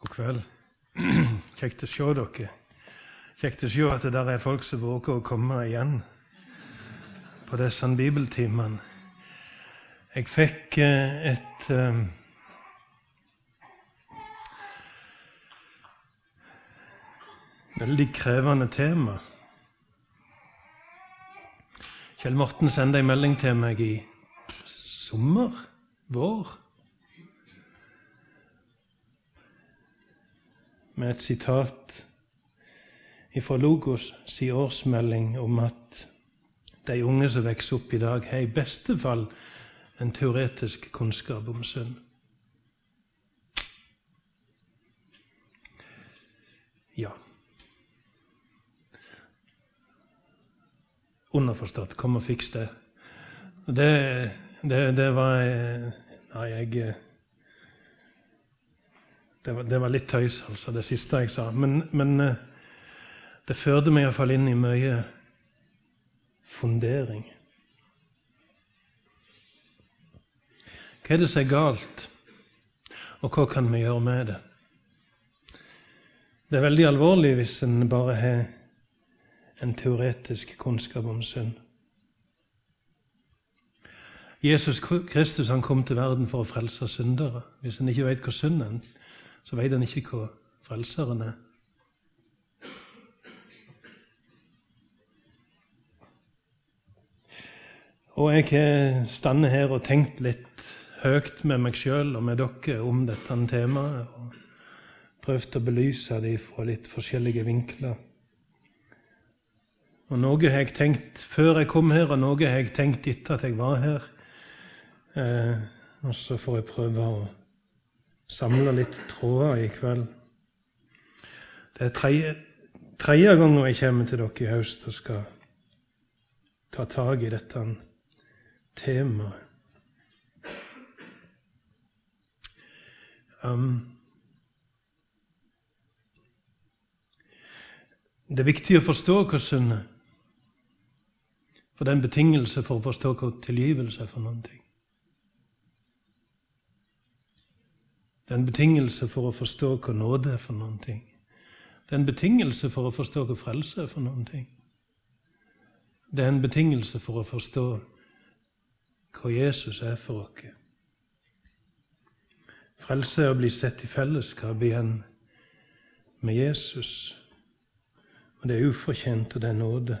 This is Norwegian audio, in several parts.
God kveld. Kjekt å se dere. Kjekt å se at det der er folk som våger å komme igjen på disse bibeltimene. Jeg fikk eh, et um, veldig krevende tema. Kjell Morten sendte en melding til meg i sommer, vår, med et sitat fra Logos si årsmelding om at de unge som vokser opp i dag, har i beste fall en teoretisk kunnskap om synd. Ja. Underforstått. Kom og fiks det. Det, det, det var Nei, jeg det var, det var, litt tøys, altså, det siste jeg sa. Men, men det førte meg iallfall inn i mye fundering. Hva er det som er galt, og hva kan vi gjøre med det? Det er veldig alvorlig hvis en bare har en teoretisk kunnskap om synd. Jesus Kristus han kom til verden for å frelse syndere. Hvis en ikke vet hva synd er, så vet han ikke hva frelseren er. Og jeg har stått her og tenkt litt høyt med meg sjøl og med dere om dette temaet. og Prøvd å belyse det fra litt forskjellige vinkler. Og Noe har jeg tenkt før jeg kom her, og noe har jeg tenkt etter at jeg var her. Eh, og så får jeg prøve å samle litt tråder i kveld. Det er tredje, tredje gangen jeg kommer til dere i høst og skal ta tak i dette temaet. Um, det er viktig å forstå hva synd er. For det er en betingelse for å forstå hva tilgivelse er for noen ting. Det er en betingelse for å forstå hva nåde er for noen ting. Det er en betingelse for å forstå hva frelse er for noen ting. Det er en betingelse for å forstå hva Jesus er for oss. Frelse er å bli sett i fellesskap igjen med Jesus. Og det er ufortjent, og det er nåde.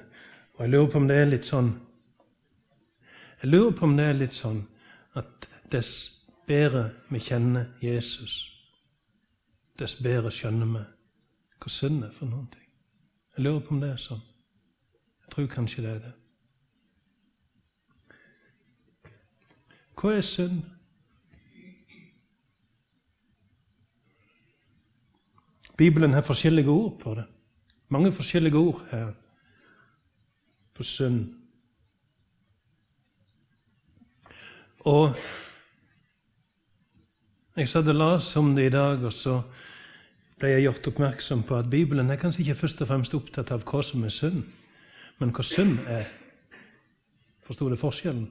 Og jeg lurer på om det er litt sånn Jeg lurer på om det er litt sånn at dess bedre vi kjenner Jesus, dess bedre skjønner vi hva synd er for noen ting. Jeg lurer på om det er sånn. Jeg tror kanskje det er det. Hva er synd? Bibelen har forskjellige ord på det. Mange forskjellige ord her på synd. Og jeg satt og leste om det i dag, og så ble jeg gjort oppmerksom på at Bibelen er kanskje ikke først og fremst opptatt av hva som er synd, men hva synd er. Forsto du forskjellen?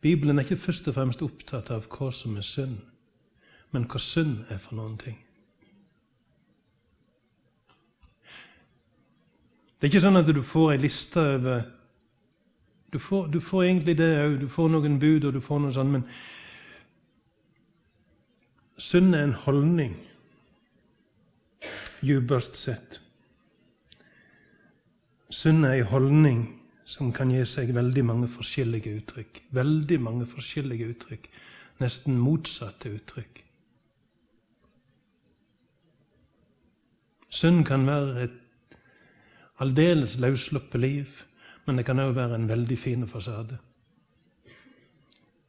Bibelen er ikke først og fremst opptatt av hva som er synd, men hva synd er for noen ting. Det er ikke sånn at du får ei liste over du får, du får, egentlig det òg. Du får noen bud, og du får noe sånt, men synd er en holdning, djupest sett. Synd er en holdning som kan gi seg veldig mange forskjellige uttrykk. Veldig mange forskjellige uttrykk. Nesten motsatte uttrykk. Synd kan være et aldeles løssluppet liv, men det kan òg være en veldig fin fasade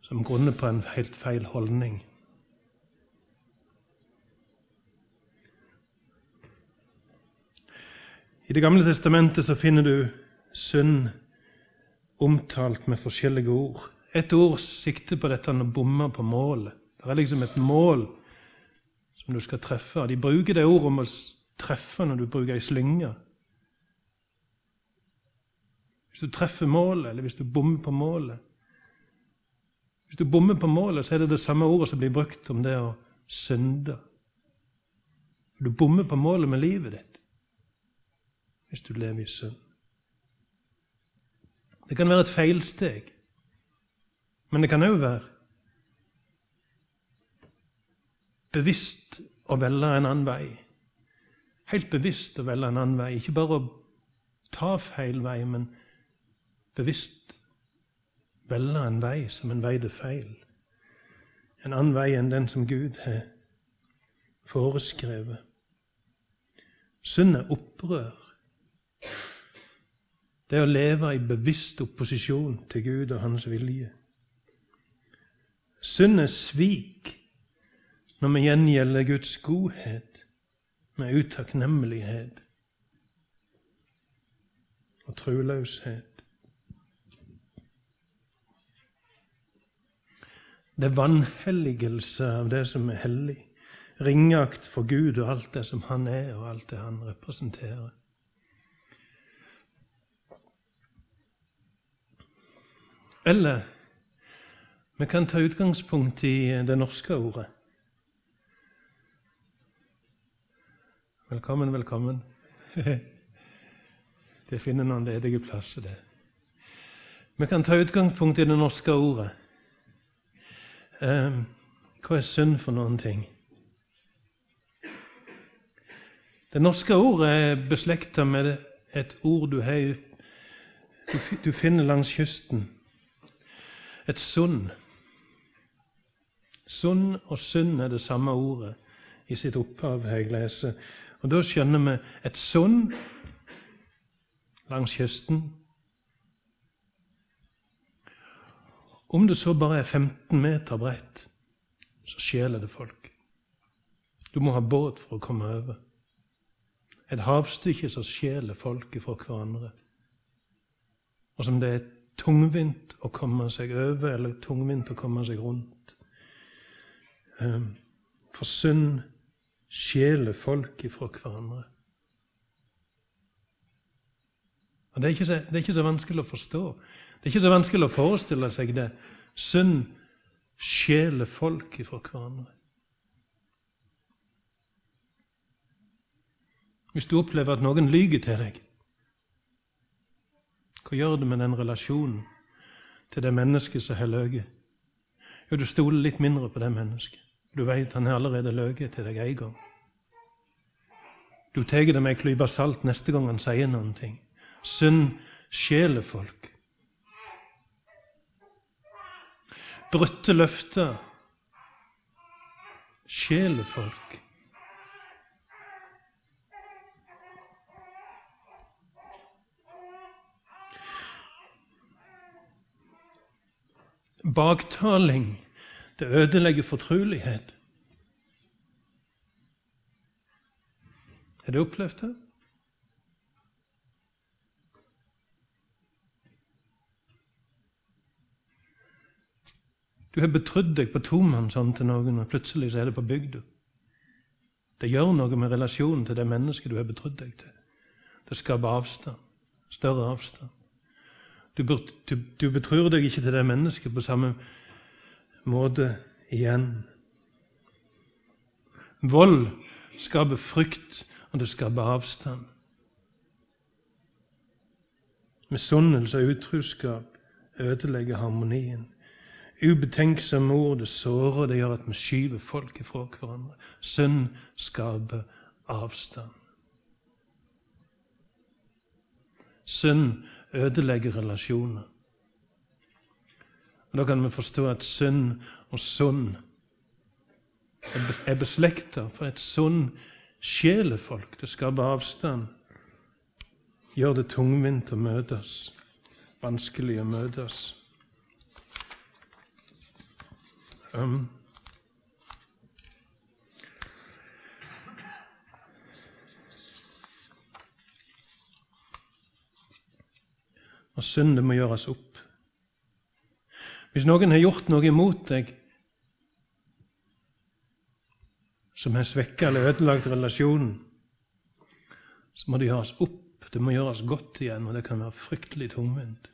som grunner på en helt feil holdning. I Det gamle testamentet så finner du synd omtalt med forskjellige ord. Et ord sikter på dette å bomme på målet. Det er liksom et mål som du skal treffe. De bruker det ordet om å treffe når du bruker ei slynge. Hvis du treffer målet, eller hvis du bommer på målet Hvis du bommer på målet, så er det det samme ordet som blir brukt om det å synde. Du bommer på målet med livet ditt hvis du lever i synd. Det kan være et feilsteg, men det kan òg være bevisst å velge en annen vei. Helt bevisst å velge en annen vei. Ikke bare å ta feil vei, men bevisst velge en vei som en vei til feil. En annen vei enn den som Gud har foreskrevet. Synd er opprør. Det er å leve i bevisst opposisjon til Gud og Hans vilje. Synd er svik når vi gjengjelder Guds godhet med utakknemlighet og troløshet. Det er vanhelligelse av det som er hellig. Ringakt for Gud og alt det som Han er, og alt det Han representerer. Eller vi kan ta utgangspunkt i det norske ordet. Velkommen, velkommen. Det finner noen ledige plasser, det. Vi kan ta utgangspunkt i det norske ordet. Ehm, hva er synd for noen ting? Det norske ordet er beslekta med et ord du, du finner langs kysten. Et sund. Sund og synd er det samme ordet i sitt opphav, har jeg lest. Og Da skjønner vi et sund langs kysten. Om det så bare er 15 meter bredt, så skjeler det folk. Du må ha båt for å komme over. Et havstykke som skjeler folk fra hverandre, og som det er tungvint å komme seg over, eller tungvint å komme seg rundt. Ehm, for synd skjeler folk ifra hverandre. Og det er, så, det er, ikke så, vanskelig å forstå. Det er ikke så vanskelig å forestille seg det. Synd skjeler folk ifra hverandre. Hvis du opplever at noen lyver til deg, hva gjør det med den relasjonen til det mennesket som har løyet? Jo, du stoler litt mindre på det mennesket. Du veit han har allerede løyet til deg en gang. Du tar det med ei klype salt neste gang han sier noen ting. Synd skjeler folk. Brutte løfter skjeler folk. Baktaling. Det ødelegger fortrolighet. Har du opplevd det? Du har betrodd deg på tomannshånd til noen, og plutselig så er det på bygda. Det gjør noe med relasjonen til det mennesket du har betrodd deg til. Det skaper avstand. Større avstand. Du, du, du betror deg ikke til det mennesket på samme måte igjen. Vold skaper frykt, og det skaper avstand. Misunnelse og utroskap ødelegger harmonien. Ubetenksomme ord det sårer, det gjør at vi skyver folk ifra hverandre. Synd skaper avstand. Synd ødelegger relasjoner. Og Da kan vi forstå at synd og sunn er beslekta. For et sunn sjelefolk, det skaper avstand, gjør det tungvint å møtes, vanskelig å møtes. Um, Og synder må gjøres opp. Hvis noen har gjort noe imot deg som har svekka eller ødelagt relasjonen, så må det gjøres opp. Det må gjøres godt igjen, og det kan være fryktelig tungvint.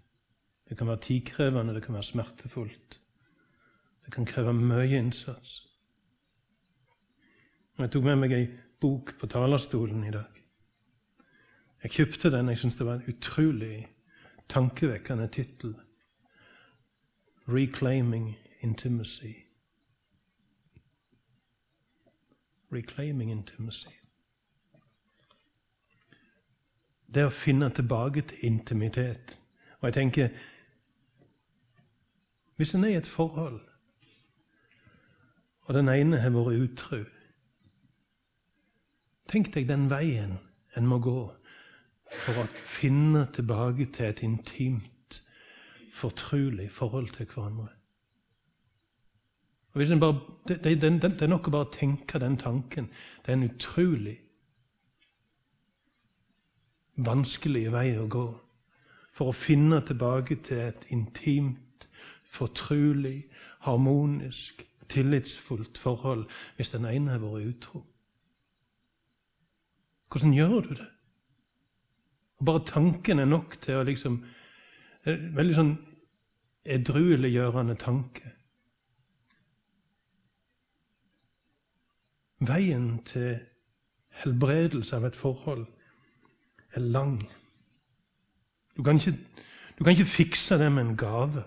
Det kan være tidkrevende, det kan være smertefullt. Det kan kreve mye innsats. Jeg tok med meg ei bok på talerstolen i dag. Jeg kjøpte den. Jeg syntes det var en utrolig tankevekkende tittel. 'Reclaiming Intimacy'. Reclaiming intimacy. Det å finne tilbake til intimitet. Og jeg tenker Hvis en er i et forhold, og den ene har vært utro Tenk deg den veien en må gå for å finne tilbake til et intimt, fortrolig forhold til hverandre. Bare, det, det, det, det, er nok å bare tenke den tanken. Det er en utrolig vanskelig vei å gå for å finne tilbake til et intimt, fortrolig, harmonisk, tillitsfullt forhold hvis den ene har vært utro. Hvordan gjør du det? Bare tanken er nok til å liksom en Veldig sånn edrueliggjørende tanke. Veien til helbredelse av et forhold er lang. Du kan ikke, du kan ikke fikse det med en gave.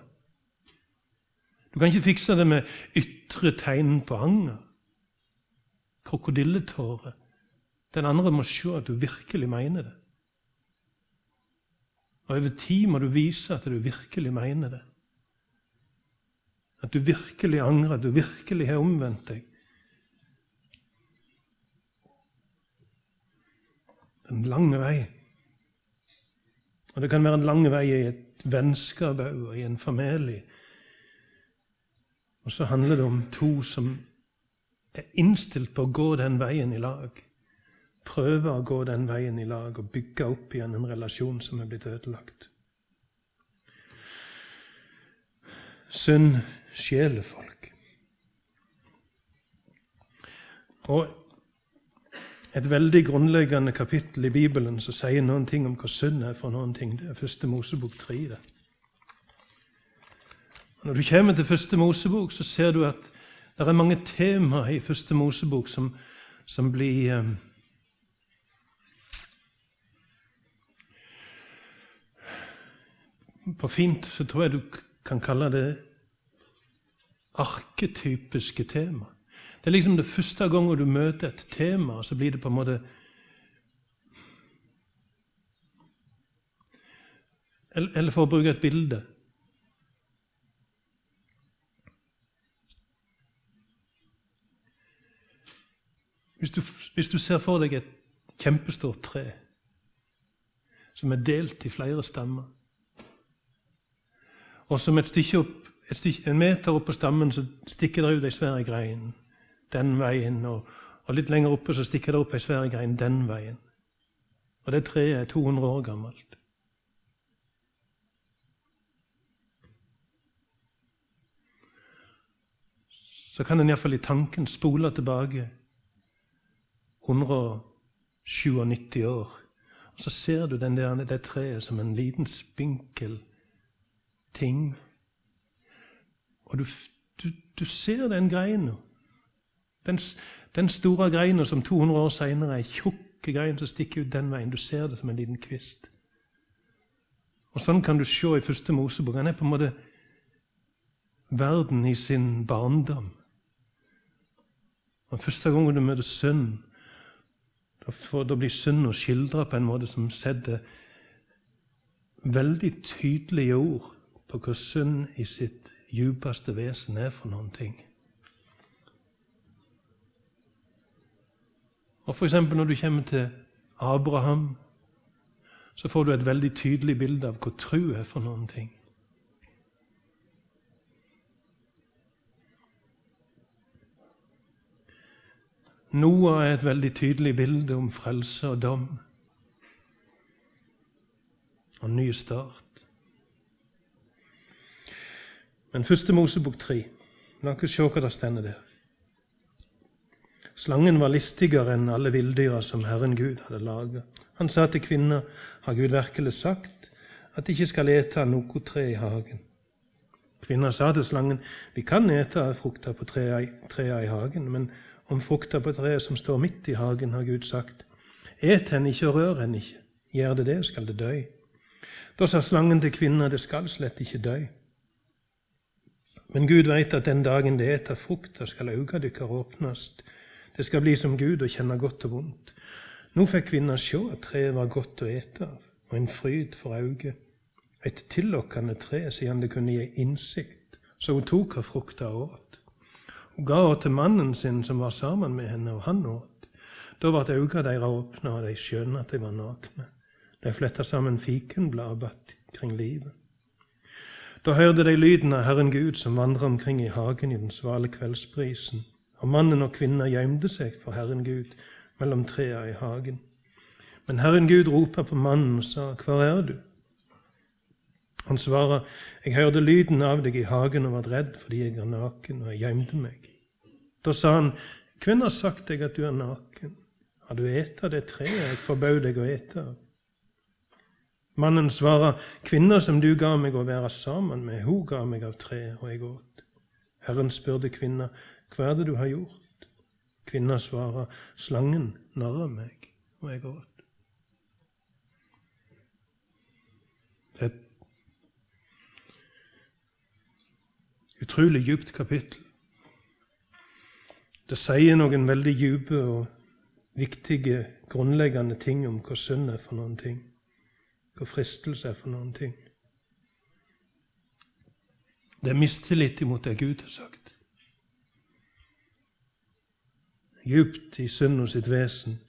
Du kan ikke fikse det med ytre tegn på anger. Krokodilletårer. Den andre må se at du virkelig mener det. Og over tid må du vise at du virkelig mener det. At du virkelig angrer, at du virkelig har omvendt deg. En lang vei. Og det kan være en lang vei i et vennskap og i en familie. Og så handler det om to som er innstilt på å gå den veien i lag prøve å gå den veien i lag og bygge opp igjen en relasjon som er blitt ødelagt. Synd skjeler folk. Og et veldig grunnleggende kapittel i Bibelen som sier noen ting om hva synd er for noen ting, det er første Mosebok 3. Det. Når du kommer til første Mosebok, så ser du at det er mange temaer i første Mosebok som, som blir På fint så tror jeg du kan kalle det arketypiske tema. Det er liksom det første gangen du møter et tema, så blir det på en måte Eller for å bruke et bilde Hvis du, hvis du ser for deg et kjempestort tre som er delt i flere stammer og som et stykke opp, et stykke, en meter opp på stammen så stikker det ut ei svær grein den veien. Og, og, litt lenger oppe så stikker det opp ei svær grein den veien. Og det treet er 200 år gammelt. Så kan en iallfall i tanken spole tilbake 197 år. Og så ser du den der, det treet som en liten spinkel ting. Og du, du, du ser den greina. Den, den, store greina som 200 år seinere er tjukke tjukk grein som stikker ut den veien. Du ser det som en liten kvist. Og Sånn kan du se i første Mosebok. Han er på en måte verden i sin barndom. Og Første gangen du møter synd, da, blir synd å skildre på en måte som setter veldig tydelige ord på hva synd i sitt djupeste vesen er for noen ting. Og F.eks. når du kommer til Abraham, så får du et veldig tydelig bilde av hva tru er for noen ting. Noah er et veldig tydelig bilde om frelse og dom og ny start. Men første Mosebok 3. La oss se hva det står der. Slangen var listigere enn alle villdyra som Herren Gud hadde laga. Han sa til kvinna, har Gud virkelig sagt at de ikke skal ete av noe tre i hagen? Kvinna sa til slangen, vi kan ete av frukta på trea i hagen, men om frukta på treet som står midt i hagen, har Gud sagt. Et henne ikke og rør henne ikke. Gjør det det, skal det dø. Da sa slangen til kvinna, det skal slett ikke dø. Men Gud veit at den dagen det eter frukta, skal auga dykkar åpnast. Det skal bli som Gud å kjenne godt og vondt. Nå fikk kvinna sjå at treet var godt å ete av, og en fryd for auget. Et tillokkende tre, siden det kunne gi innsikt, så hun tok av frukta og åt. Hun ga henne til mannen sin som var sammen med henne, og han åt. Da ble auga deres åpna, og de skjønte at de var nakne. De fletta sammen fikenblad batt kring livet. Da hørte de lyden av Herren Gud som vandra omkring i hagen i den svale kveldsbrisen. Og mannen og kvinna gjemte seg for Herren Gud mellom trea i hagen. Men Herren Gud ropa på mannen og sa, Hvor er du? Han svarer, Jeg hørte lyden av deg i hagen og var redd fordi jeg er naken, og jeg gjemte meg. Da sa han, Hvem har sagt deg at du er naken? Har du ete det treet jeg forbød deg å ete av? Mannen svarer, Kvinna som du ga meg å være sammen med, hun ga meg av treet, og jeg åt. Herren spurte kvinna, Hva er det du har gjort? Kvinna svarer, Slangen narra meg, og jeg åt. Det er et utrolig djupt kapittel. Det sier noen veldig dype og viktige, grunnleggende ting om hva synd er for noen ting, hva fristelse er for noen ting. Det er mistillit imot det Gud har sagt. Djupt i synden og sitt vesen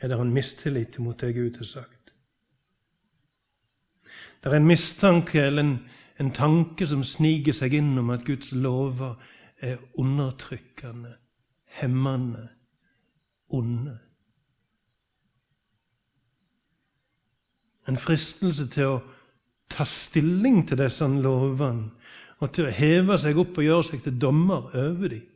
er det en mistillit imot det Gud har sagt. Det er en mistanke eller en, en tanke som sniker seg inn om at Guds lover er undertrykkende, hemmende, onde. En fristelse til å ta stilling til disse lovene og til å heve seg opp og gjøre seg til dommer over dem.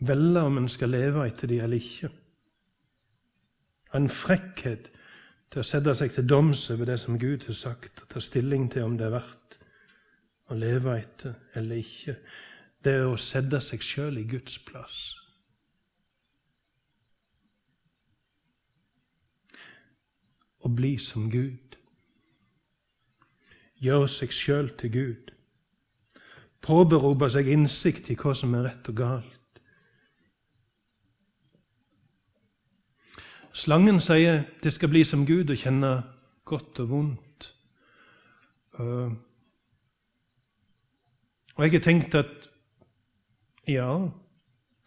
Velge om en skal leve etter dem eller ikke en frekkhet til å sette seg til doms over det som Gud har sagt, og ta stilling til om det er verdt å leve etter eller ikke. Det er å sette seg sjøl i Guds plass. Å bli som Gud. Gjøre seg sjøl til Gud. Påberope seg innsikt i hva som er rett og galt. Slangen sier det skal bli som Gud å kjenne godt og vondt. Uh, og jeg har tenkt at ja,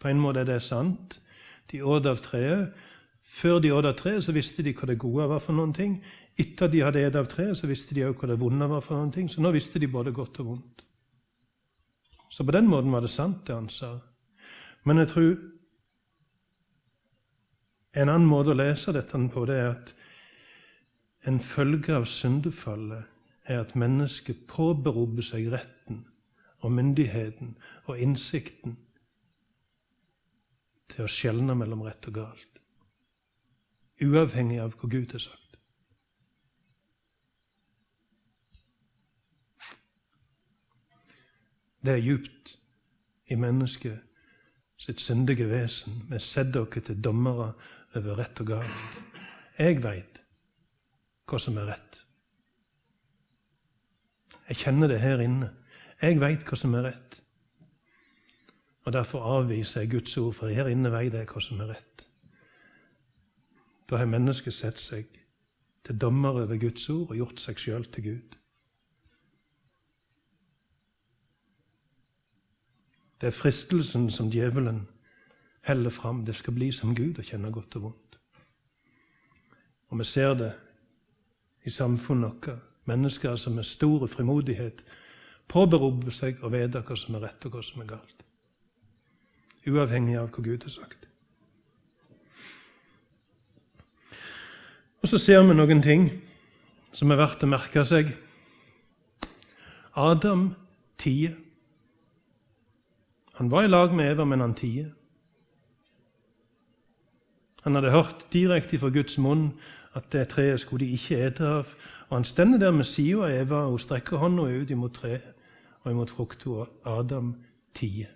på en måte er det sant. De åt av treet. Før de åt av treet, så visste de hva det gode var for noen ting. Etter de hadde spist av treet, så visste de òg hva det vonde var for noen ting. Så nå visste de både godt og vondt. Så på den måten var det sant, det han sa. Men jeg tror en annen måte å lese dette på det er at en følge av syndefallet er at mennesket påberoper seg retten og myndigheten og innsikten til å skjelne mellom rett og galt, uavhengig av hva Gud har sagt. Det er djupt i mennesket sitt syndige vesen. Vi setter oss til dommere over rett og galt. Jeg veit hva som er rett. Jeg kjenner det her inne. Jeg veit hva som er rett. Og Derfor avviser jeg Guds ord, for her inne veit jeg hva som er rett. Da har mennesket sett seg til dommer over Guds ord og gjort seg sjøl til Gud. Det er fristelsen som djevelen heller fram. Det skal bli som Gud og kjenne godt og vondt. Og vi ser det i samfunnet vårt. Mennesker som med stor frimodighet påberoper seg å vite hva som er rett, og hva som er galt. Uavhengig av hva Gud har sagt. Og så ser vi noen ting som er verdt å merke seg. Adam tier. Han var i lag med Eva, men han tier. Han hadde hørt direkte fra Guds munn at det treet skulle de ikke ete av. Og han stender der med sida av Eva og strekker hånda ut imot treet. og imot frukta, og Adam tier.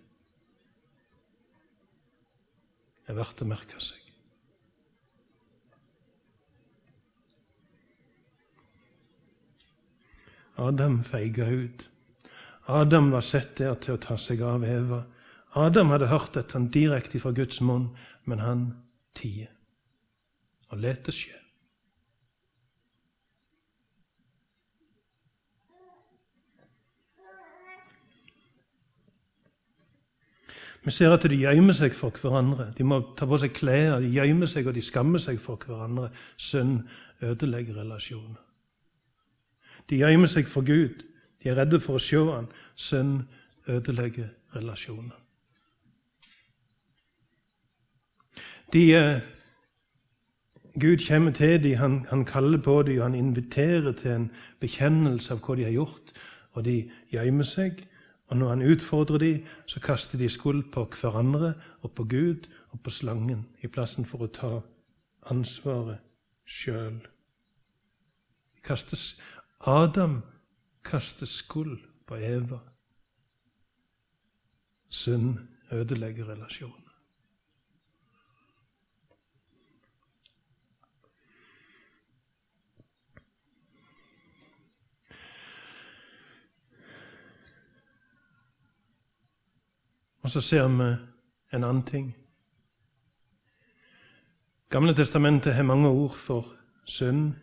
Det er verdt å merke seg. Adam feiga ut. Adam var sett der til å ta seg av Eva. Adam hadde hørt dette direkte fra Guds munn, men han tier og let det skje. Vi ser at de gjemmer seg for hverandre. De må ta på seg klær, de gjemmer seg og de skammer seg for hverandre. Synd ødelegger relasjoner. De gjemmer seg for Gud. De er redde for å se Han. Synd ødelegger relasjoner. De, eh, Gud kommer til dem, han, han, kaller på dem, han inviterer til en bekjennelse av hva de har gjort. Og de gjemmer seg. Og når han utfordrer dem, så kaster de skuld på hverandre og på Gud og på slangen, i plassen for å ta ansvaret sjøl. Adam kaster skuld på Eva. Synd ødelegger relasjonen. Og så ser vi en annen ting. Gamle testamentet har mange ord for synd.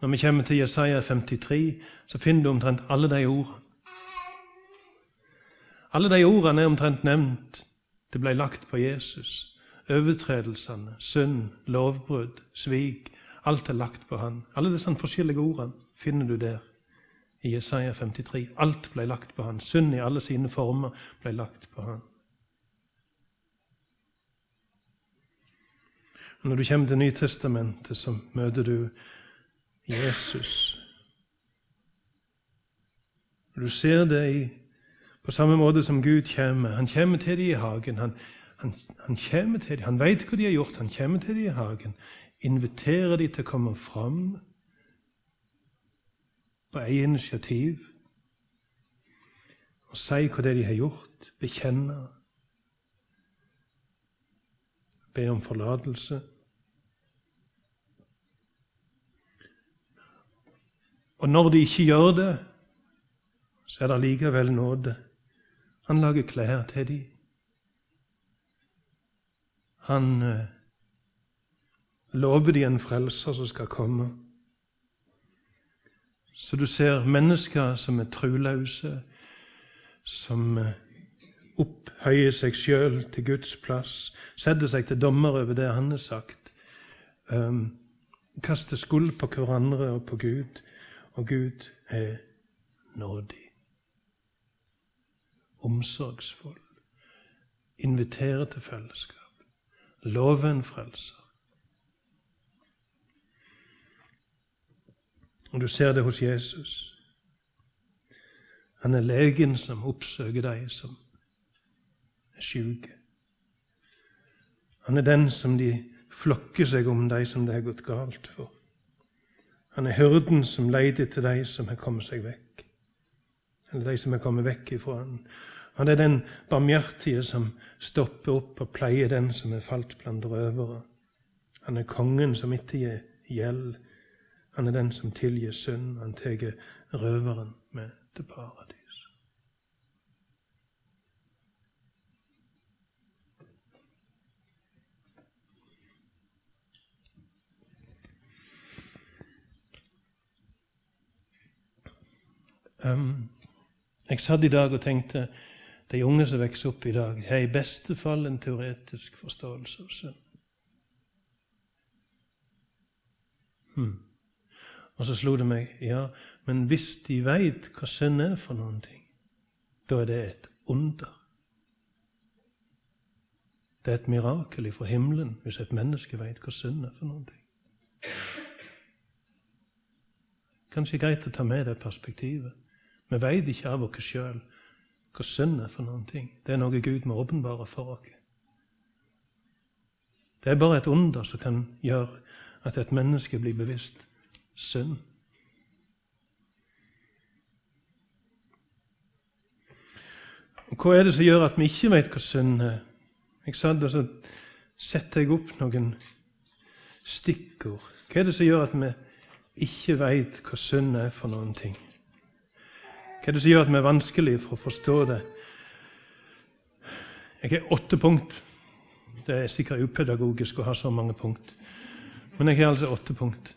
Når vi kommer til Jesaja 53, så finner du omtrent alle de ordene. Alle de ordene er omtrent nevnt. Det ble lagt på Jesus. Overtredelsene, synd, lovbrudd, svik. Alt er lagt på han. Alle disse forskjellige ordene finner du der i Jesaja 53. Alt ble lagt på han. Synd i alle sine former ble lagt på han. Når du kommer til Nytestamentet, så møter du Jesus. Du ser det i, på samme måte som Gud kommer. Han kommer til dem i hagen. Han, han, han kommer til dem. Han vet hva de har gjort. Han kommer til dem i hagen. Inviterer dem til å komme fram på eget initiativ og si hva det er de har gjort. Bekjenne. Be om forlatelse. Og når de ikke gjør det, så er det likevel nåde. Han lager klær til dem. Han eh, lover dem en frelser som skal komme. Så du ser mennesker som er truløse, som eh, opphøyer seg sjøl til Guds plass, setter seg til dommer over det han har sagt, um, kaster skuld på hverandre og på Gud. Og Gud er nådig, omsorgsfull, inviterer til fellesskap, Loven frelser. Og du ser det hos Jesus. Han er legen som oppsøker de som er sjuke. Han er den som de flokker seg om, de som det har gått galt for. Han er hyrden som leter etter de som har kommet seg vekk, eller de som har kommet vekk ifra han. Han er den barmhjertige som stopper opp og pleier den som er falt blant røvere. Han er kongen som ikke gir gjeld. Han er den som tilgir synd. Han tar røveren med til paradis. Jeg satt i dag og tenkte de unge som vokser opp i dag, har i beste fall en teoretisk forståelse av synd. Hmm. Og så slo det meg ja, men hvis de veit hva synd er for noen ting, da er det et under. Det er et mirakel fra himmelen hvis et menneske veit hva synd er for noen ting. Kanskje greit å ta med det perspektivet. Vi veit ikke av oss sjøl hva synd er for noen ting. Det er noe Gud må åpenbare for oss. Det er bare et under som kan gjøre at et menneske blir bevisst synd. Og Hva er det som gjør at vi ikke vet hva synd er? Jeg satt og så setter jeg opp noen stikkord. Hva er det som gjør at vi ikke vet hva synd er for noen ting? Hva er det som gjør at vi er vanskelig for å forstå det? Jeg har åtte punkt. Det er sikkert upedagogisk å ha så mange punkt. Men jeg har altså åtte punkt.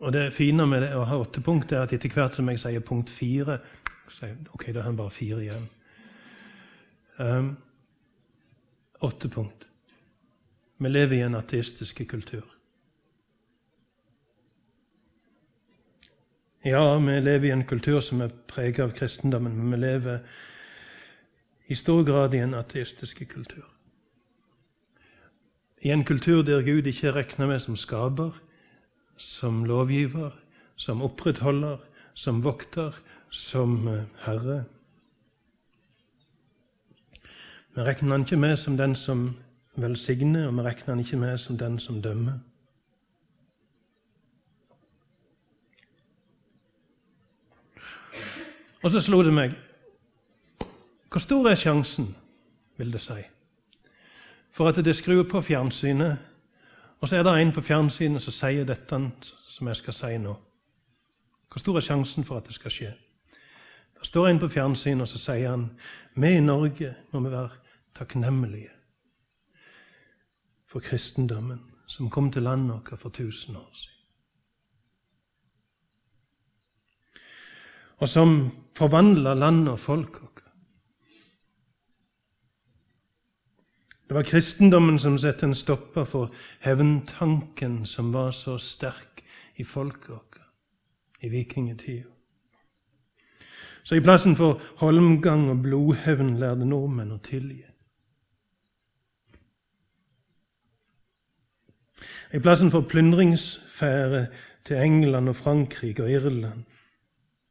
Og det fine med det, å ha åtte punkt er at etter hvert som jeg sier punkt fire så jeg, Ok, da har han bare fire igjen. Um, åtte punkt. Vi lever i en ateistisk kultur. Ja, vi lever i en kultur som er preget av kristendommen, men vi lever i stor grad i en ateistisk kultur. I en kultur der Gud ikke regner med som skaper, som lovgiver, som opprettholder, som vokter, som eh, herre. Vi regner han ikke med som den som velsigner, og vi regner han ikke med som den som dømmer. Og så slo det meg Hvor stor er sjansen, vil det si, for at det skrur på fjernsynet, og så er det en på fjernsynet som sier dette som jeg skal si nå? Hvor stor er sjansen for at det skal skje? Det står en på fjernsynet, og så sier han vi i Norge må vi være takknemlige for kristendommen som kom til landet vårt for 1000 år siden. Og som forvandla landet og folket. Det var kristendommen som satte en stopper for hevntanken som var så sterk i folket vårt i vikingtida. Så i plassen for holmgang og blodhevn lærte nordmenn å tilgi. I plassen for plyndringsfære til England og Frankrike og Irland,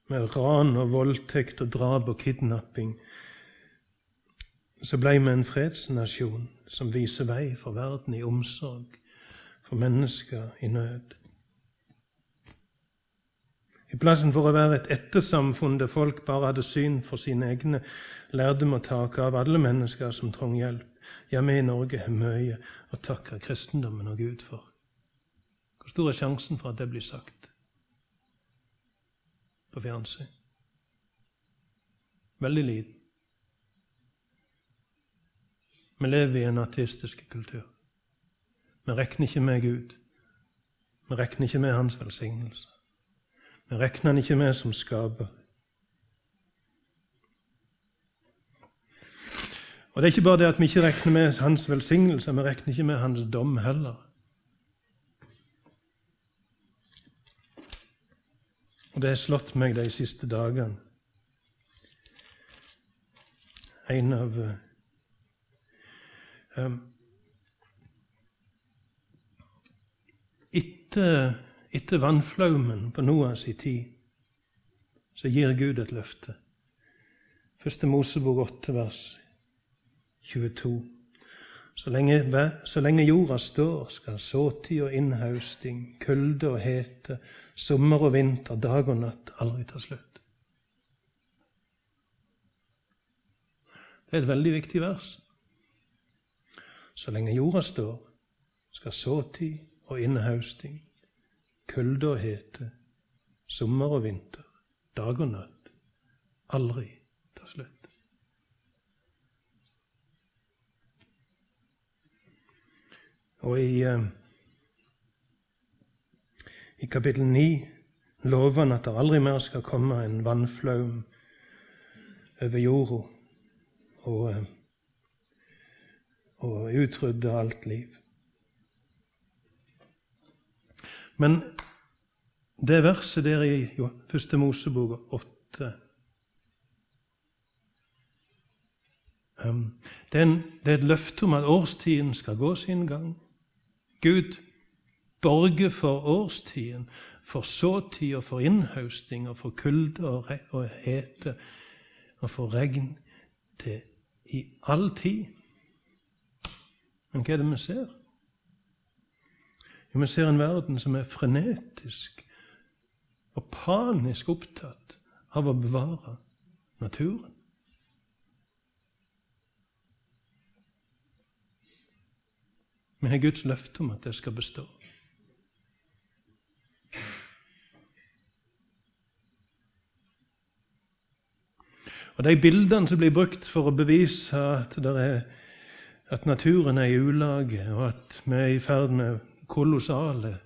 med ran og voldtekt og drap og kidnapping, så ble vi en fredsnasjon som viser vei for verden i omsorg for mennesker i nød. I plassen for å være et ettersamfunn der folk bare hadde syn for sine egne, lærde vi å take av alle mennesker som trong hjelp. Ja, vi i Norge har mye å takke kristendommen og Gud for. Hvor stor er sjansen for at det blir sagt på fjernsyn? Veldig liten. Vi lever i en artistisk kultur. Vi regner ikke med Gud. Vi regner ikke med Hans velsignelse. Vi regner han ikke med som skaper. Og Det er ikke bare det at vi ikke regner med hans velsignelse, vi regner ikke med hans dom heller. Og det har slått meg de siste dagene. En av um, Etter etter vannflaumen på Noas i tid, så gir Gud et løfte. Første Mosebok 8, vers 22. Så lenge, så lenge jorda står, skal såtid og innhausting, kulde og hete, sommer og vinter, dag og natt aldri tar slutt. Det er et veldig viktig vers. Så lenge jorda står, skal såtid og innhausting, kulde og hete, sommer og vinter, dag og natt, aldri ta slutt. Og i, uh, i kapittel 9 lover han at det aldri mer skal komme en vannflaum over jorda og, uh, og utrydde alt liv. Men det verset der i første Mosebok 8 um, det, er det er et løfte om at årstiden skal gå sin gang. Gud borger for årstiden, for såtid og for innhausting og for kulde og, og hete og for regn til i all tid. Men hva er det vi ser? Jo, vi ser en verden som er frenetisk og panisk opptatt av å bevare naturen. Vi har Guds løfte om at det skal bestå. Og De bildene som blir brukt for å bevise at, er, at naturen er i ulage, og at vi er i ferd med kolossale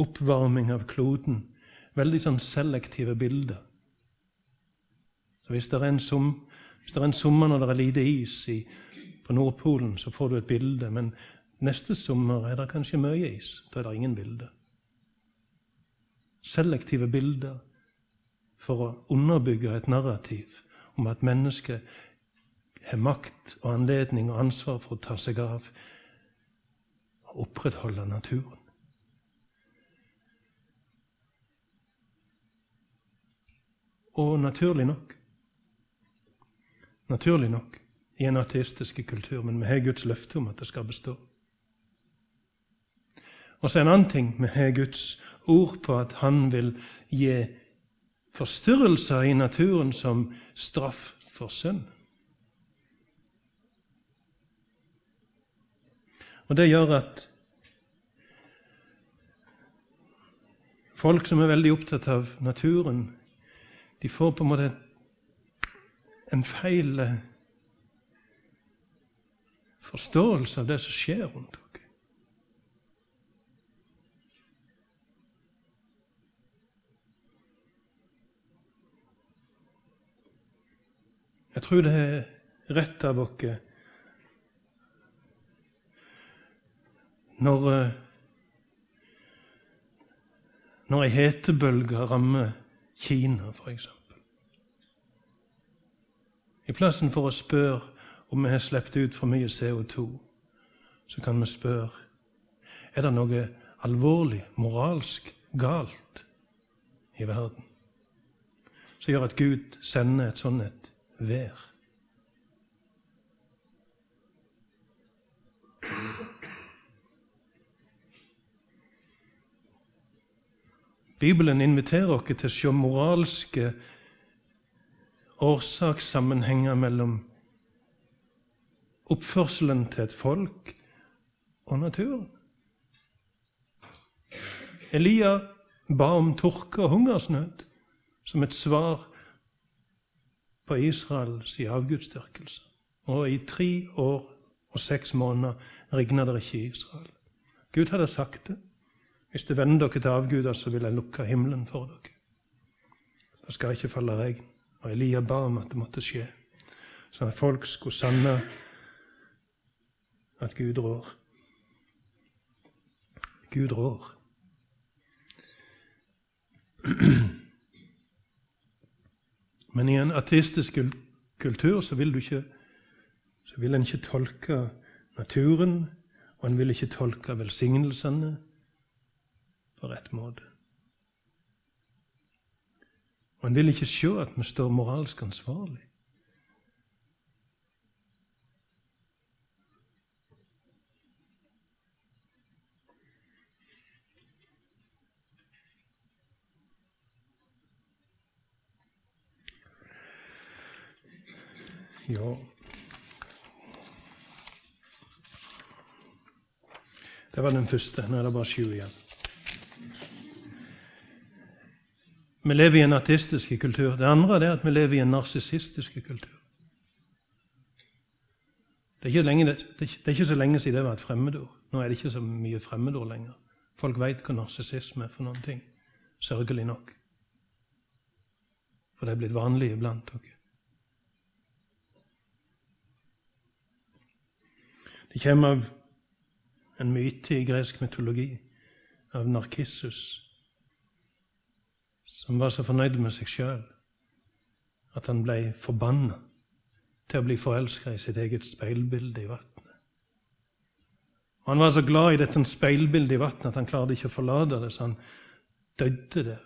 oppvarming av kloden Veldig sånn selektive bilder. Så Hvis det er en, som, det er en sommer når det er lite is i, på Nordpolen, så får du et bilde. Men neste sommer er det kanskje mye is. Da er det ingen bilder. Selektive bilder for å underbygge et narrativ om at mennesket har makt og anledning og ansvar for å ta seg av og opprettholde naturen. Og naturlig nok Naturlig nok i en ateistisk kultur, men vi har Guds løfte om at det skal bestå. Og så en annen ting vi har Guds ord på at Han vil gi forstyrrelser i naturen som straff for synd. Og det gjør at folk som er veldig opptatt av naturen, de får på en måte en feil forståelse av det som skjer rundt dere. Jeg tror det er rett av dere når, eh, når ei hetebølge rammer Kina, f.eks. I plassen for å spørre om vi har sluppet ut for mye CO2, så kan vi spørre er det noe alvorlig moralsk galt i verden? Som gjør at Gud sender et sånt vær. Bibelen inviterer oss til å se moralske årsakssammenhenger mellom oppførselen til et folk og naturen. Elia ba om tørke og hungersnød som et svar på Israels avgudsdyrkelse. Og i tre år og seks måneder regna det ikke i Israel. Gud hadde sagt det. Hvis det vender dere til avguder, så vil jeg lukke himmelen for dere. Det skal ikke falle regn. Og Elia ba om at det måtte skje, sånn at folk skulle sanne at Gud rår. Gud rår. Men i en ateistisk kultur så vil, ikke, så vil en ikke tolke naturen, og en vil ikke tolke velsignelsene på rett måte. Og en vil ikke se at vi står moralsk ansvarlig. Ja Det var den første. Nå er det bare sju igjen. Vi lever i en artistisk kultur. Det andre er at vi lever i en narsissistisk kultur. Det er, lenge, det, det er, ikke, så lenge siden det var et fremmedord. Nå er det ikke så mye fremmedord lenger. Folk veit hva narsissisme er for noen ting. Sørgelig nok. For det er blitt vanlig iblant dere. Det kommer av en myte i gresk mytologi av Narkissus, som var så fornøyd med seg sjøl at han ble forbanna til å bli forelska i sitt eget speilbilde i vannet. Han var så glad i dette speilbildet i vannet at han klarte ikke å forlate det, så han døde der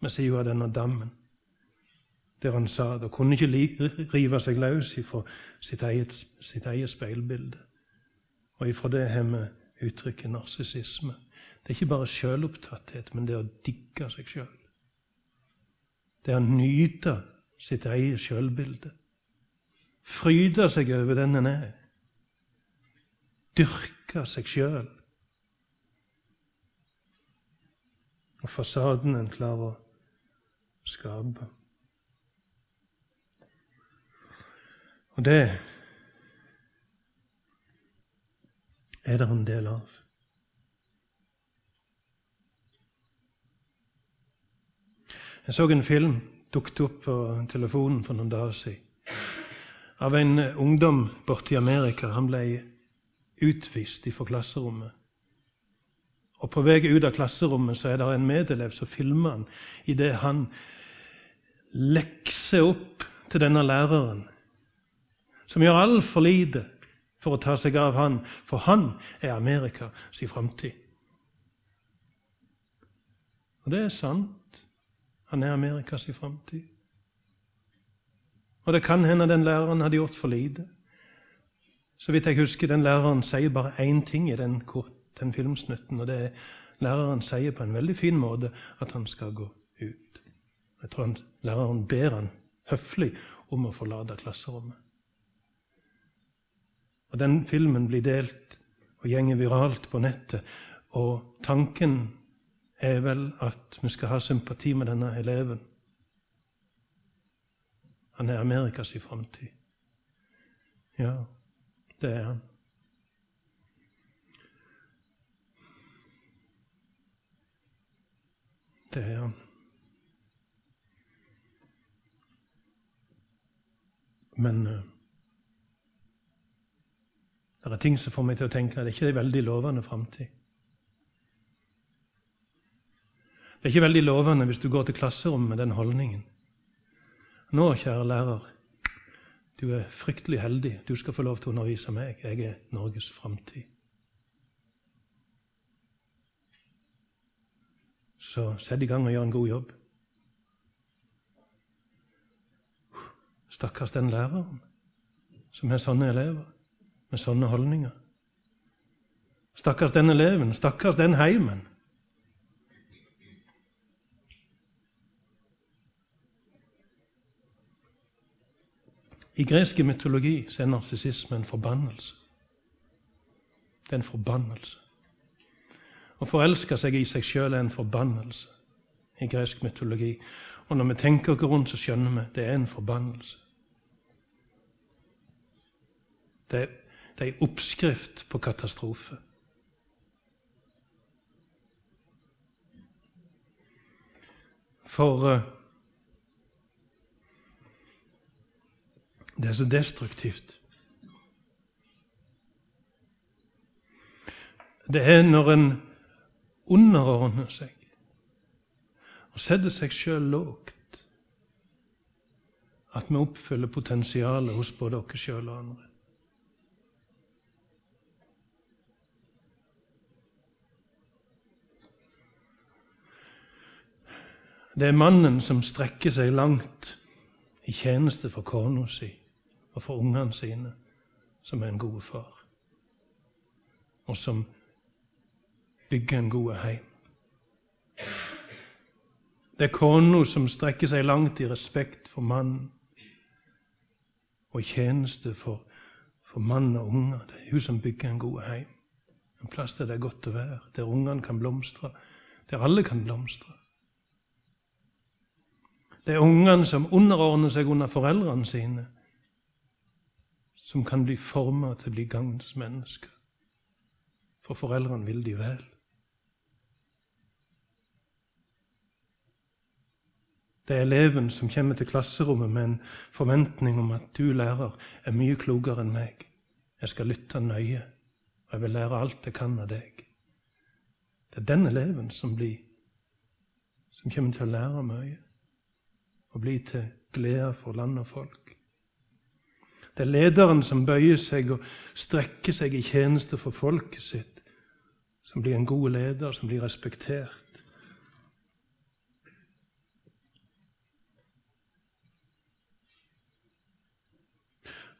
ved sida av denne dammen, der han sa det, kunne ikke rive seg løs ifra sitt eget, sitt eget speilbilde. Og ifra det har vi uttrykket narsissisme. Det er ikke bare sjølopptatthet, men det å digge seg sjøl. Det å nyte sitt eget sjølbilde. Fryde seg over den en er. Dyrke seg sjøl. Og fasaden en klarer å skape. Og det er det en del av. Jeg så en film dukket opp på telefonen for noen dager siden. Av en ungdom borte i Amerika. Han ble utvist fra klasserommet. Og På vei ut av klasserommet så er det en medelev som filmer han idet han lekser opp til denne læreren, som gjør altfor lite for å ta seg av han, for han er Amerikas framtid. Og det er sant. Han er Amerikas framtid. Og det kan hende den læreren hadde gjort for lite. Så vidt jeg husker, den læreren sier bare én ting i den, den filmsnutten, og det er læreren sier på en veldig fin måte at han skal gå ut. Jeg tror han, læreren ber han høflig om å forlate klasserommet. Og Den filmen blir delt og gjenger viralt på nettet. Og tanken er vel at vi skal ha sympati med denne eleven. Han er Amerikas framtid. Ja, det er han. Det er han. Men uh, det er ting som får meg til å tenke at det ikke er en veldig lovende framtid. Det er ikke veldig lovende hvis du går til klasserommet med den holdningen. Nå, kjære lærer, du er fryktelig heldig. Du skal få lov til å undervise meg. Jeg er Norges framtid. Så sett i gang og gjør en god jobb. Stakkars den læreren som har sånne elever med sånne holdninger. Stakkars den eleven, stakkars den heimen I gresk mytologi er narsissisme en forbannelse. Det er en forbannelse. Å forelske seg i seg sjøl er en forbannelse i gresk mytologi. Og når vi tenker oss rundt, så skjønner vi det er en forbannelse. Det er, en oppskrift på katastrofe. For uh, Det er så destruktivt. Det er når en underordner seg og setter seg sjøl lågt, at vi oppfyller potensialet hos både oss sjøl og andre. Det er mannen som strekker seg langt i tjeneste for kona si og for ungene sine, som er en god far, og som bygger en god heim. Det er kona som strekker seg langt i respekt for mannen og tjeneste for, for mann og unger. Det er hun som bygger en god heim. En plass der det er godt å være, der ungene kan blomstre, der alle kan blomstre. Det er ungene som underordner seg under foreldrene sine, som kan bli forma til å bli gagns mennesker. For foreldrene vil de vel. Det er eleven som kommer til klasserommet med en forventning om at du, lærer, er mye klokere enn meg. Jeg skal lytte nøye, og jeg vil lære alt jeg kan av deg. Det er den eleven som, blir, som kommer til å lære mye og bli til glede for land og folk. Det er lederen som bøyer seg og strekker seg i tjeneste for folket sitt, som blir en god leder, som blir respektert.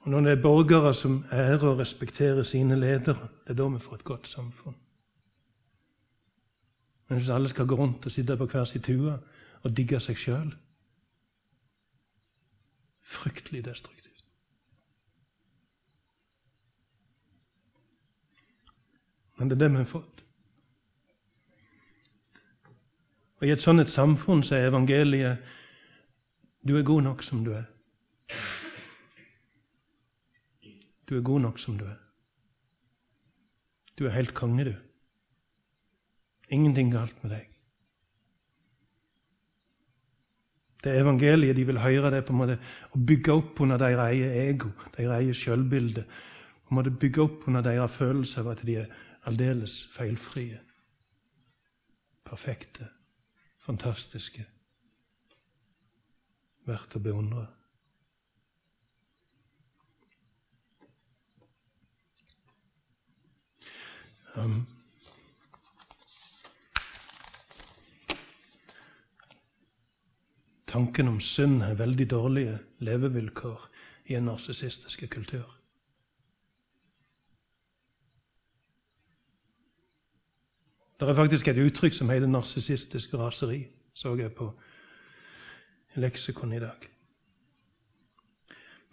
Og Når det er borgere som ærer og respekterer sine ledere, det er da vi får et godt samfunn. Men hvis alle skal gå rundt og sitte på hver sin tue og digge seg sjøl, fryktelig destruktivt. Men det er det vi har fått. Og I et sånt et samfunn så er evangeliet du er god nok som du er. Du er god nok som du er. Du er helt konge, du. Ingenting galt med deg. Det er evangeliet de vil høre, det på en måte å bygge opp under deres eget ego, deres eget en bygge opp under deres følelse av at de er aldeles feilfrie. Perfekte, fantastiske. Verdt å beundre. Um, tanken om synd er veldig dårlige levevilkår i en narsissistiske kultur. Det er faktisk et uttrykk som heter narsissistisk raseri, så jeg på leksikon i dag.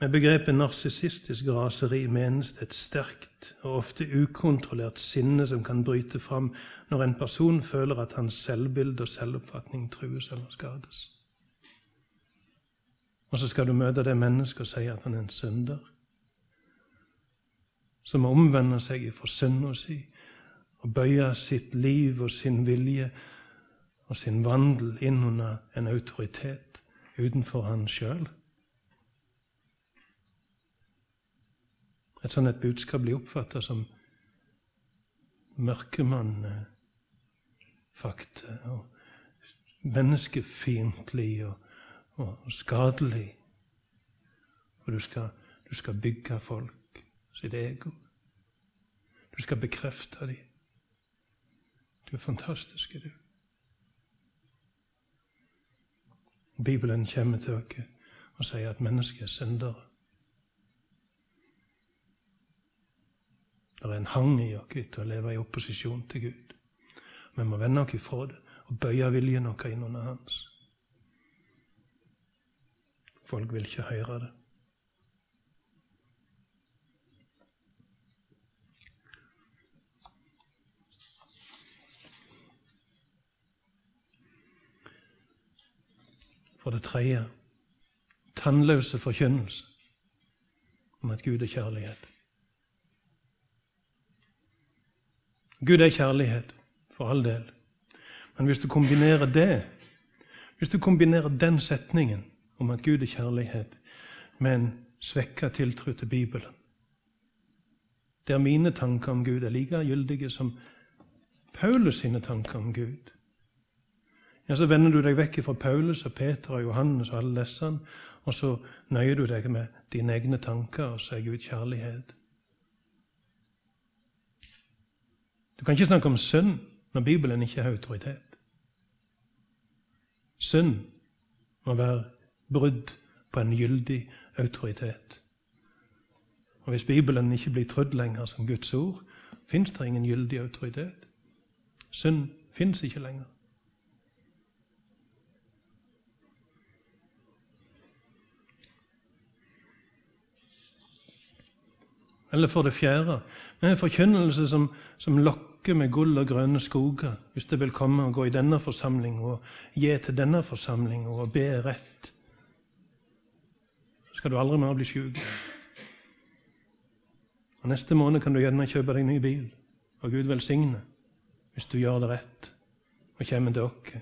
Med begrepet narsissistisk raseri menes det et sterkt og ofte ukontrollert sinne som kan bryte fram når en person føler at hans selvbilde og selvoppfatning trues eller skades. Og så skal du møte det mennesket og si at han er en synder. Som omvender seg fra synda si og bøyer sitt liv og sin vilje og sin vandel inn under en autoritet utenfor han sjøl. Et sånt et budskap blir oppfatta som mørkemannfakta og menneskefiendtlig og og skadelig. Og du skal, du skal bygge folk sitt ego. Du skal bekrefte dem. Du er fantastisk, du. Bibelen kommer til oss og sier at mennesket er syndere. Det er en hang i oss til å leve i opposisjon til Gud. Vi må vende oss ifra det og bøye viljen vår inn under Hans. Folk vil ikke høre det. For det tredje tannløse forkynnelse om at Gud er kjærlighet. Gud er kjærlighet, for all del. Men hvis du kombinerer det, hvis du kombinerer den setningen om at Gud er kjærlighet, men svekka tiltro til Bibelen. Der mine tanker om Gud er like gyldige som Paulus sine tanker om Gud. Ja, Så vender du deg vekk fra Paulus og Peter og Johannes og alle disse, og så nøyer du deg med dine egne tanker, og så er Gud kjærlighet. Du kan ikke snakke om synd når Bibelen ikke har autoritet. Synd må være brudd på en gyldig autoritet. Og Hvis Bibelen ikke blir trodd lenger som Guds ord, fins det ingen gyldig autoritet. Synd fins ikke lenger. Eller for det fjerde en forkynnelse som, som lokker med gull og grønne skoger, hvis det vil komme og gå i denne forsamling og gi til denne forsamling og be rett skal du aldri mer bli sjuk. Og Neste måned kan du gjerne kjøpe deg ny bil, og Gud velsigne hvis du gjør det rett og kommer til oss.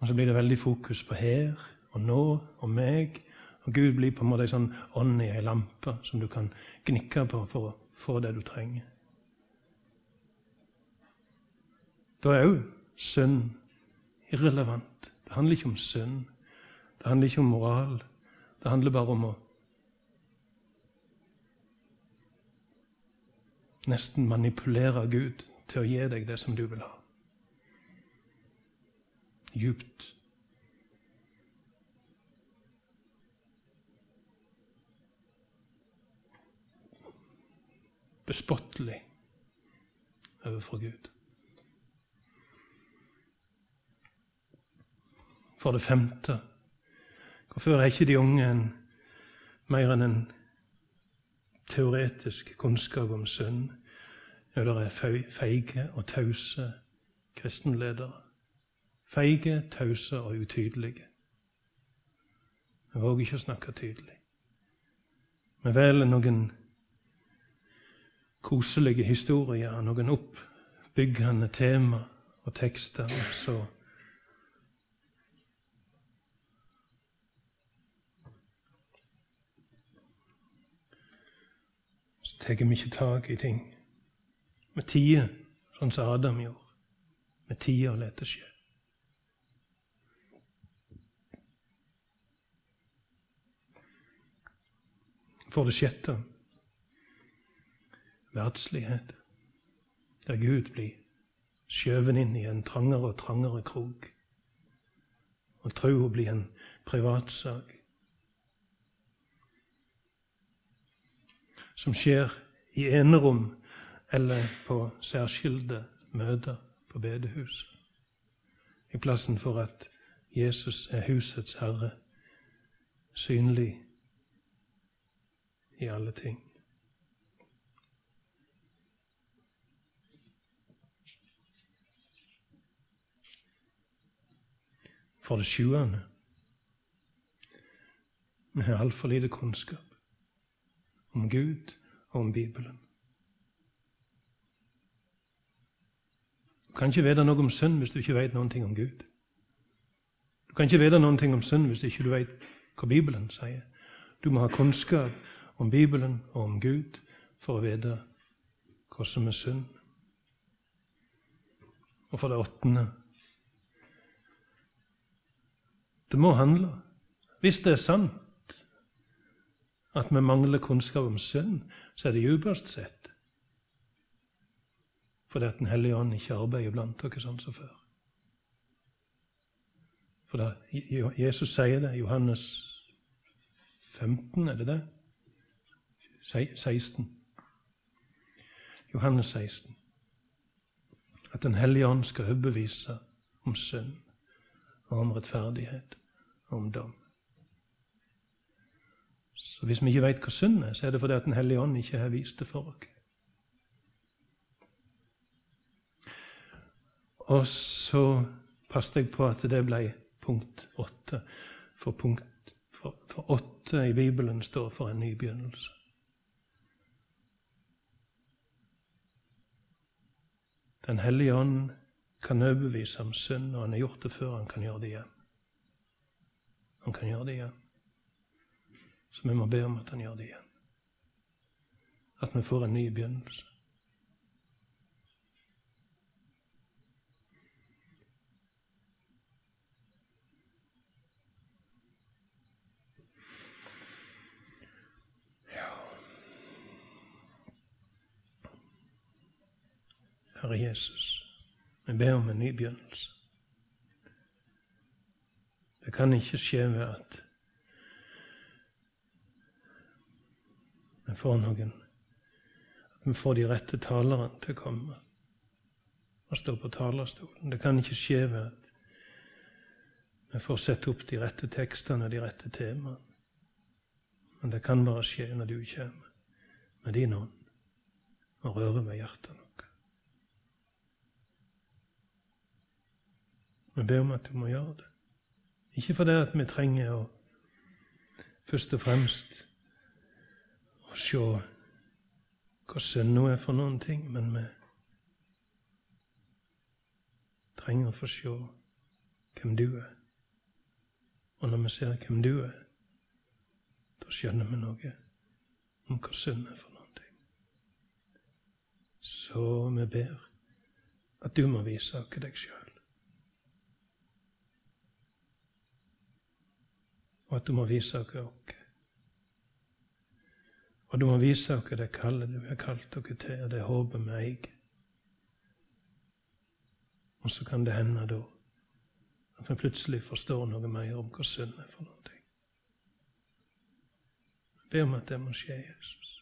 Og så blir det veldig fokus på her og nå og meg. Og Gud blir på en måte en sånn ånd i ei lampe som du kan gnikke på for å få det du trenger. Da er òg synd irrelevant. Det handler ikke om synd. Det handler ikke om moral. Det handler bare om å nesten manipulere Gud til å gi deg det som du vil ha. Djupt. Bespottelig overfor Gud. For det femte Hvorfor er ikke de unge en, mer enn en teoretisk kunnskap om synd? Ja, det er feige og tause kristenledere. Feige, tause og utydelige. Vi våger ikke å snakke tydelig. Vi velger noen koselige historier, noen oppbyggende tema og tekster. Så tar vi ikke tak i ting. Vi tier, sånn som Adam gjorde. Vi tier og lar det skje. For det sjette verdslighet, der Gud blir skjøvet inn i en trangere og trangere krok, og troa blir en privatsak som skjer i enerom eller på særskilte møter på bedehuset, i plassen for at Jesus er husets herre, synlig i alle ting. For det sjuende vi har altfor lite kunnskap om Gud og om Bibelen. Du kan ikke vite noe om synd hvis du ikke vet noe om Gud. Du kan ikke vite noe om synd hvis ikke du vet hva Bibelen sier. Du må ha kunnskap om Bibelen og om Gud for å vite hva som er synd. Og for det åttende Det må handle. Hvis det er sant at vi mangler kunnskap om synd, så er det djupest sett fordi at Den hellige ånd ikke arbeider blant dere sånn som før. For da, Jesus sier det, Johannes 15, er det det? 16. Johannes 16. At Den hellige ånd skal overbevise om synd og om rettferdighet og om dom. Så hvis vi ikke vet hva synd er, så er det fordi at Den hellige ånd ikke har vist det for oss. Og så passet jeg på at det ble punkt åtte. For punkt for, for åtte i Bibelen står for en ny begynnelse. Den hellige ånd kan overbevise om synd, og han har gjort det før. Han kan gjøre det igjen. Han kan gjøre det igjen. Så vi må be om at han gjør det igjen. At vi får en ny begynnelse. Herre Jesus, vi ber om en ny begynnelse. Det kan ikke skje ved at vi får noen At vi får de rette talerne til å komme og stå på talerstolen. Det kan ikke skje ved at vi får sette opp de rette tekstene og de rette temaene. Men det kan bare skje når du kommer med din ånd og rører ved hjertene. Vi ber om at du må gjøre det. Ikke fordi at vi trenger å først og fremst å se hva synd nå er for noen ting, men vi trenger å få se hvem du er. Og når vi ser hvem du er, da skjønner vi noe om hva synd er for noen ting. Så vi ber at du må vise oss deg sjøl. og at du må vise oss. Og du må vise dere det kallet du har kalt dere til, og det håpet vi eier. Og så kan det hende da at vi plutselig forstår noe mer om hva synd er for noe. Be om at det må skje, Jesus.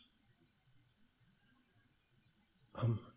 Amen.